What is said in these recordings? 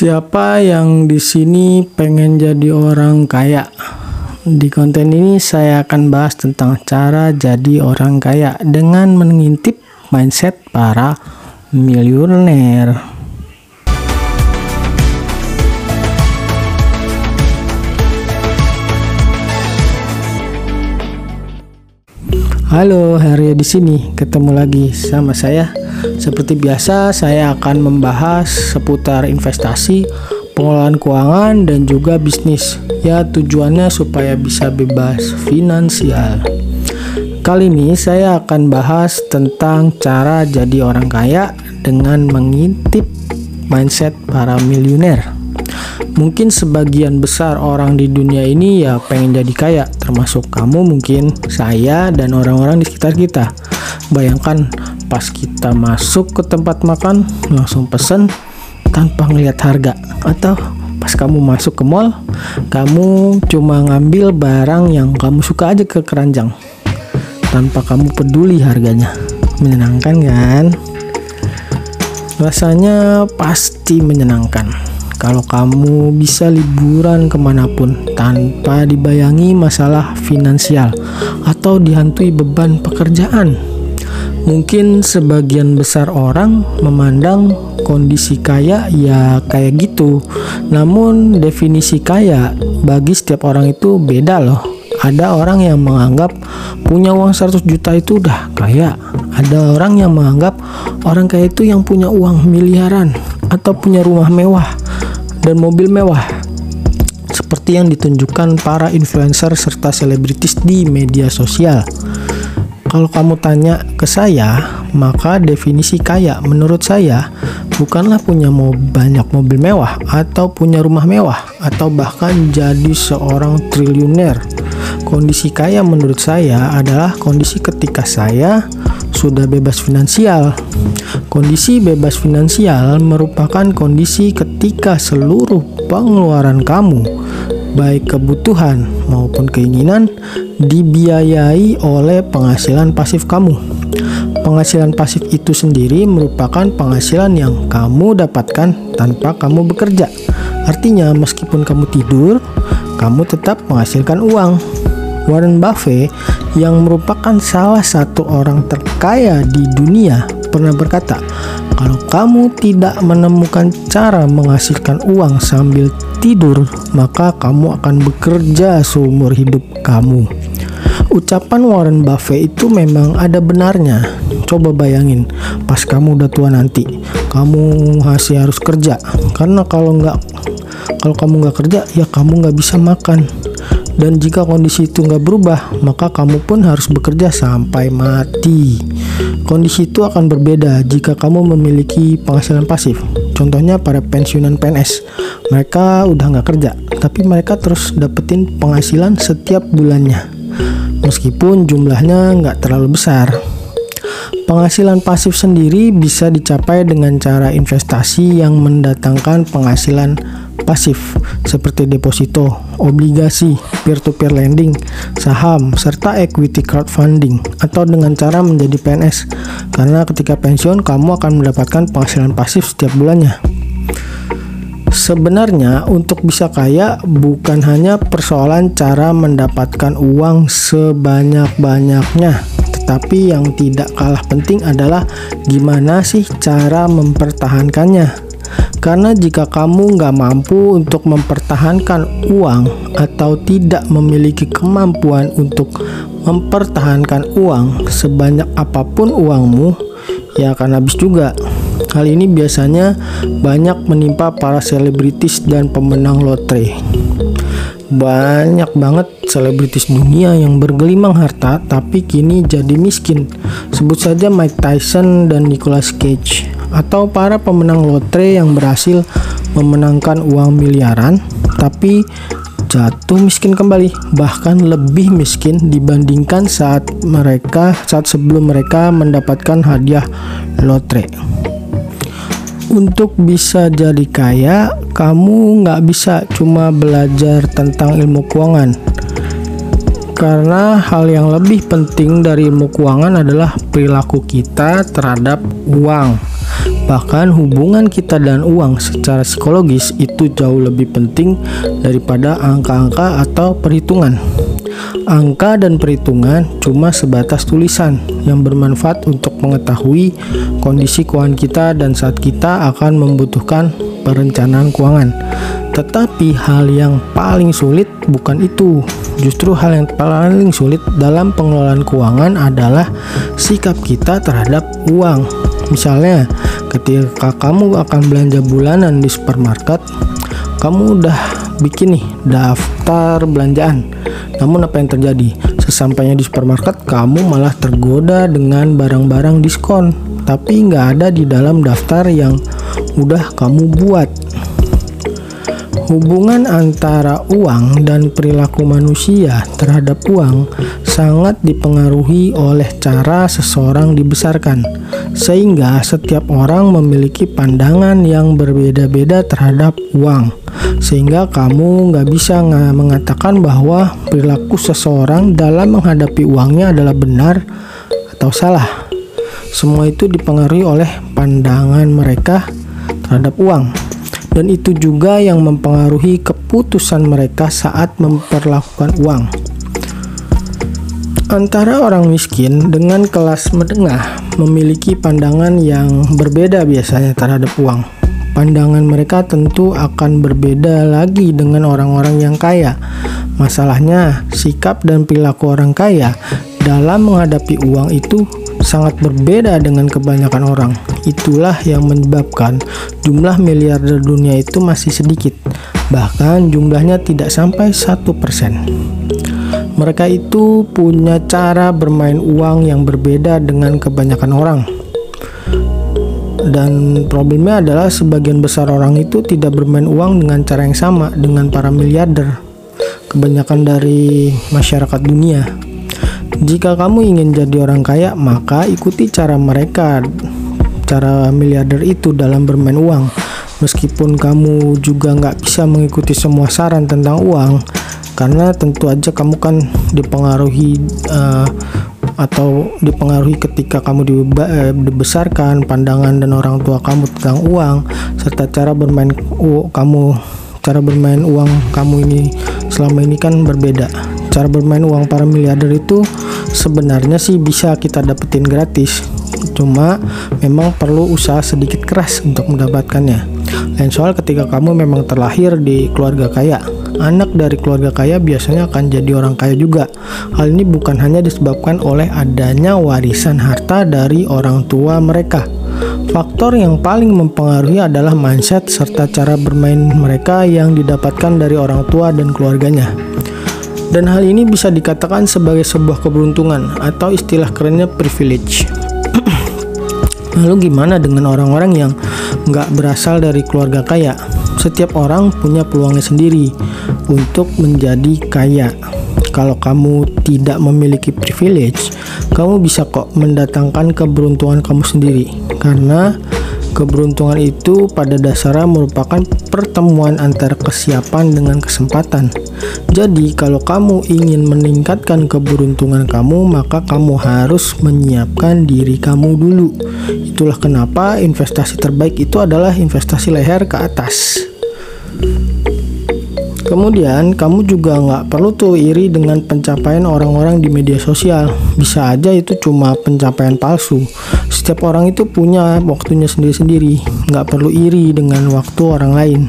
Siapa yang di sini pengen jadi orang kaya? Di konten ini saya akan bahas tentang cara jadi orang kaya dengan mengintip mindset para miliuner. Halo, Harya di sini. Ketemu lagi sama saya. Seperti biasa, saya akan membahas seputar investasi, pengelolaan keuangan, dan juga bisnis. Ya, tujuannya supaya bisa bebas finansial. Kali ini saya akan bahas tentang cara jadi orang kaya dengan mengintip mindset para miliuner. Mungkin sebagian besar orang di dunia ini ya pengen jadi kaya, termasuk kamu mungkin, saya dan orang-orang di sekitar kita. Bayangkan pas kita masuk ke tempat makan langsung pesen tanpa ngeliat harga atau pas kamu masuk ke mall kamu cuma ngambil barang yang kamu suka aja ke keranjang tanpa kamu peduli harganya. Menyenangkan kan? Rasanya pasti menyenangkan kalau kamu bisa liburan ke mana pun tanpa dibayangi masalah finansial atau dihantui beban pekerjaan. Mungkin sebagian besar orang memandang kondisi kaya ya kayak gitu. Namun definisi kaya bagi setiap orang itu beda loh. Ada orang yang menganggap punya uang 100 juta itu udah kaya. Ada orang yang menganggap orang kaya itu yang punya uang miliaran atau punya rumah mewah dan mobil mewah seperti yang ditunjukkan para influencer serta selebritis di media sosial. Kalau kamu tanya ke saya, maka definisi kaya menurut saya bukanlah punya mau banyak mobil mewah atau punya rumah mewah atau bahkan jadi seorang triliuner. Kondisi kaya menurut saya adalah kondisi ketika saya sudah bebas finansial. Kondisi bebas finansial merupakan kondisi ketika seluruh pengeluaran kamu, baik kebutuhan maupun keinginan, dibiayai oleh penghasilan pasif kamu. Penghasilan pasif itu sendiri merupakan penghasilan yang kamu dapatkan tanpa kamu bekerja. Artinya, meskipun kamu tidur, kamu tetap menghasilkan uang. Warren Buffett yang merupakan salah satu orang terkaya di dunia pernah berkata, "Kalau kamu tidak menemukan cara menghasilkan uang sambil tidur, maka kamu akan bekerja seumur hidup kamu." Ucapan Warren Buffett itu memang ada benarnya. Coba bayangin, pas kamu udah tua nanti, kamu masih harus kerja. Karena kalau nggak kalau kamu nggak kerja, ya kamu nggak bisa makan dan jika kondisi itu nggak berubah, maka kamu pun harus bekerja sampai mati. Kondisi itu akan berbeda jika kamu memiliki penghasilan pasif. Contohnya pada pensiunan PNS, mereka udah nggak kerja, tapi mereka terus dapetin penghasilan setiap bulannya, meskipun jumlahnya nggak terlalu besar. Penghasilan pasif sendiri bisa dicapai dengan cara investasi yang mendatangkan penghasilan pasif seperti deposito, obligasi, peer-to-peer lending, saham, serta equity crowdfunding atau dengan cara menjadi PNS karena ketika pensiun kamu akan mendapatkan penghasilan pasif setiap bulannya. Sebenarnya untuk bisa kaya bukan hanya persoalan cara mendapatkan uang sebanyak-banyaknya tetapi yang tidak kalah penting adalah gimana sih cara mempertahankannya karena jika kamu nggak mampu untuk mempertahankan uang atau tidak memiliki kemampuan untuk mempertahankan uang sebanyak apa pun uangmu, ya akan habis juga. Hal ini biasanya banyak menimpa para selebritis dan pemenang lotre. Banyak banget selebritis dunia yang bergelimang harta tapi kini jadi miskin. Sebut saja Mike Tyson dan Nicolas Cage atau para pemenang lotre yang berhasil memenangkan uang miliaran tapi jatuh miskin kembali bahkan lebih miskin dibandingkan saat mereka saat sebelum mereka mendapatkan hadiah lotre. Untuk bisa jadi kaya kamu nggak bisa cuma belajar tentang ilmu keuangan. Karena hal yang lebih penting dari ilmu keuangan adalah perilaku kita terhadap uang Bahkan hubungan kita dan uang secara psikologis itu jauh lebih penting daripada angka-angka atau perhitungan. Angka dan perhitungan cuma sebatas tulisan yang bermanfaat untuk mengetahui kondisi keuangan kita dan saat kita akan membutuhkan perencanaan keuangan. Tetapi hal yang paling sulit bukan itu. Justru hal yang paling sulit dalam pengelolaan keuangan adalah sikap kita terhadap uang. Misalnya, ketika kamu akan belanja bulanan di supermarket, kamu udah bikin nih daftar belanjaan. Namun apa yang terjadi? Sesampainya di supermarket, kamu malah tergoda dengan barang-barang diskon, tapi nggak ada di dalam daftar yang udah kamu buat. Hubungan antara uang dan perilaku manusia terhadap uang sangat dipengaruhi oleh cara seseorang dibesarkan, sehingga setiap orang memiliki pandangan yang berbeda-beda terhadap uang. Sehingga kamu nggak bisa mengatakan bahwa perilaku seseorang dalam menghadapi uangnya adalah benar atau salah. Semua itu dipengaruhi oleh pandangan mereka terhadap uang dan itu juga yang mempengaruhi keputusan mereka saat memperlakukan uang. Antara orang miskin dengan kelas menengah memiliki pandangan yang berbeda biasanya terhadap uang. Pandangan mereka tentu akan berbeda lagi dengan orang-orang yang kaya. Masalahnya, sikap dan perilaku orang kaya dalam menghadapi uang itu sangat berbeda dengan kebanyakan orang. Itulah yang menyebabkan jumlah miliarder dunia itu masih sedikit, bahkan jumlahnya tidak sampai satu persen. Mereka itu punya cara bermain uang yang berbeda dengan kebanyakan orang. Dan problemnya adalah sebagian besar orang itu tidak bermain uang dengan cara yang sama dengan para miliarder. Kebanyakan dari masyarakat dunia jika kamu ingin jadi orang kaya, maka ikuti cara mereka, cara miliarder itu dalam bermain uang. Meskipun kamu juga nggak bisa mengikuti semua saran tentang uang, karena tentu aja kamu kan dipengaruhi uh, atau dipengaruhi ketika kamu eh, dibesarkan pandangan dan orang tua kamu tentang uang serta cara bermain uh, kamu cara bermain uang kamu ini selama ini kan berbeda cara bermain uang para miliarder itu sebenarnya sih bisa kita dapetin gratis. Cuma memang perlu usaha sedikit keras untuk mendapatkannya. Lain soal ketika kamu memang terlahir di keluarga kaya anak dari keluarga kaya biasanya akan jadi orang kaya juga. Hal ini bukan hanya disebabkan oleh adanya warisan harta dari orang tua mereka. Faktor yang paling mempengaruhi adalah mindset serta cara bermain mereka yang didapatkan dari orang tua dan keluarganya dan hal ini bisa dikatakan sebagai sebuah keberuntungan atau istilah kerennya privilege. Lalu gimana dengan orang-orang yang nggak berasal dari keluarga kaya? Setiap orang punya peluangnya sendiri untuk menjadi kaya. Kalau kamu tidak memiliki privilege, kamu bisa kok mendatangkan keberuntungan kamu sendiri. Karena Keberuntungan itu pada dasarnya merupakan pertemuan antara kesiapan dengan kesempatan. Jadi, kalau kamu ingin meningkatkan keberuntungan kamu, maka kamu harus menyiapkan diri kamu dulu. Itulah kenapa investasi terbaik itu adalah investasi leher ke atas. Kemudian kamu juga nggak perlu tuh iri dengan pencapaian orang-orang di media sosial. Bisa aja itu cuma pencapaian palsu. Setiap orang itu punya waktunya sendiri-sendiri. Nggak perlu iri dengan waktu orang lain.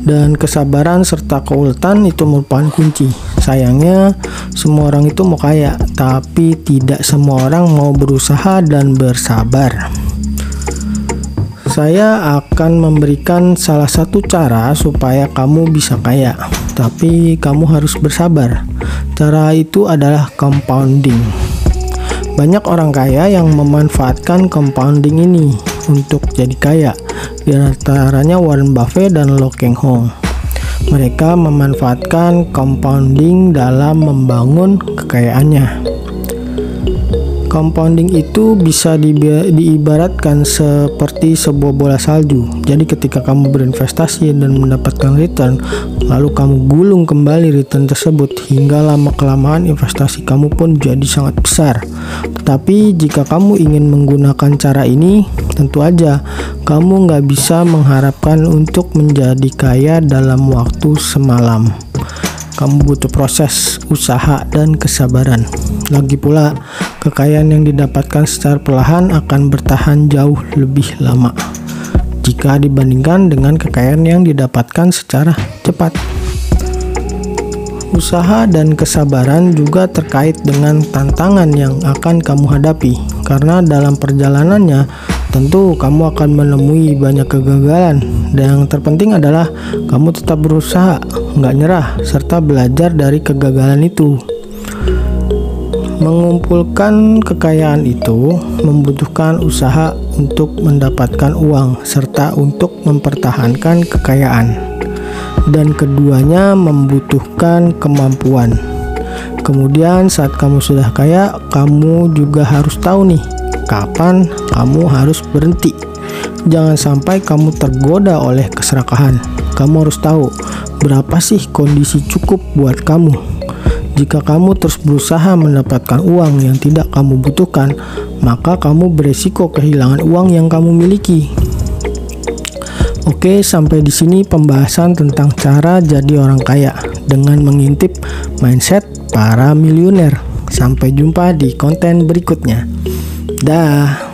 Dan kesabaran serta keuletan itu merupakan kunci. Sayangnya semua orang itu mau kaya, tapi tidak semua orang mau berusaha dan bersabar saya akan memberikan salah satu cara supaya kamu bisa kaya, tapi kamu harus bersabar. Cara itu adalah compounding. Banyak orang kaya yang memanfaatkan compounding ini untuk jadi kaya, di antaranya Warren Buffett dan Lo Keng Hong. Mereka memanfaatkan compounding dalam membangun kekayaannya. Compounding itu bisa di, diibaratkan seperti sebuah bola salju. Jadi ketika kamu berinvestasi dan mendapatkan return, lalu kamu gulung kembali return tersebut hingga lama kelamaan investasi kamu pun jadi sangat besar. Tetapi jika kamu ingin menggunakan cara ini, Tentu aja, kamu nggak bisa mengharapkan untuk menjadi kaya dalam waktu semalam. Kamu butuh proses, usaha, dan kesabaran. Lagi pula, kekayaan yang didapatkan secara perlahan akan bertahan jauh lebih lama jika dibandingkan dengan kekayaan yang didapatkan secara cepat. Usaha dan kesabaran juga terkait dengan tantangan yang akan kamu hadapi, karena dalam perjalanannya tentu kamu akan menemui banyak kegagalan. Dan yang terpenting adalah kamu tetap berusaha, nggak nyerah, serta belajar dari kegagalan itu. Mengumpulkan kekayaan itu membutuhkan usaha untuk mendapatkan uang, serta untuk mempertahankan kekayaan dan keduanya membutuhkan kemampuan. Kemudian saat kamu sudah kaya, kamu juga harus tahu nih kapan kamu harus berhenti. Jangan sampai kamu tergoda oleh keserakahan. Kamu harus tahu berapa sih kondisi cukup buat kamu. Jika kamu terus berusaha mendapatkan uang yang tidak kamu butuhkan, maka kamu beresiko kehilangan uang yang kamu miliki. Oke, sampai di sini pembahasan tentang cara jadi orang kaya dengan mengintip mindset para miliuner. Sampai jumpa di konten berikutnya. Dah.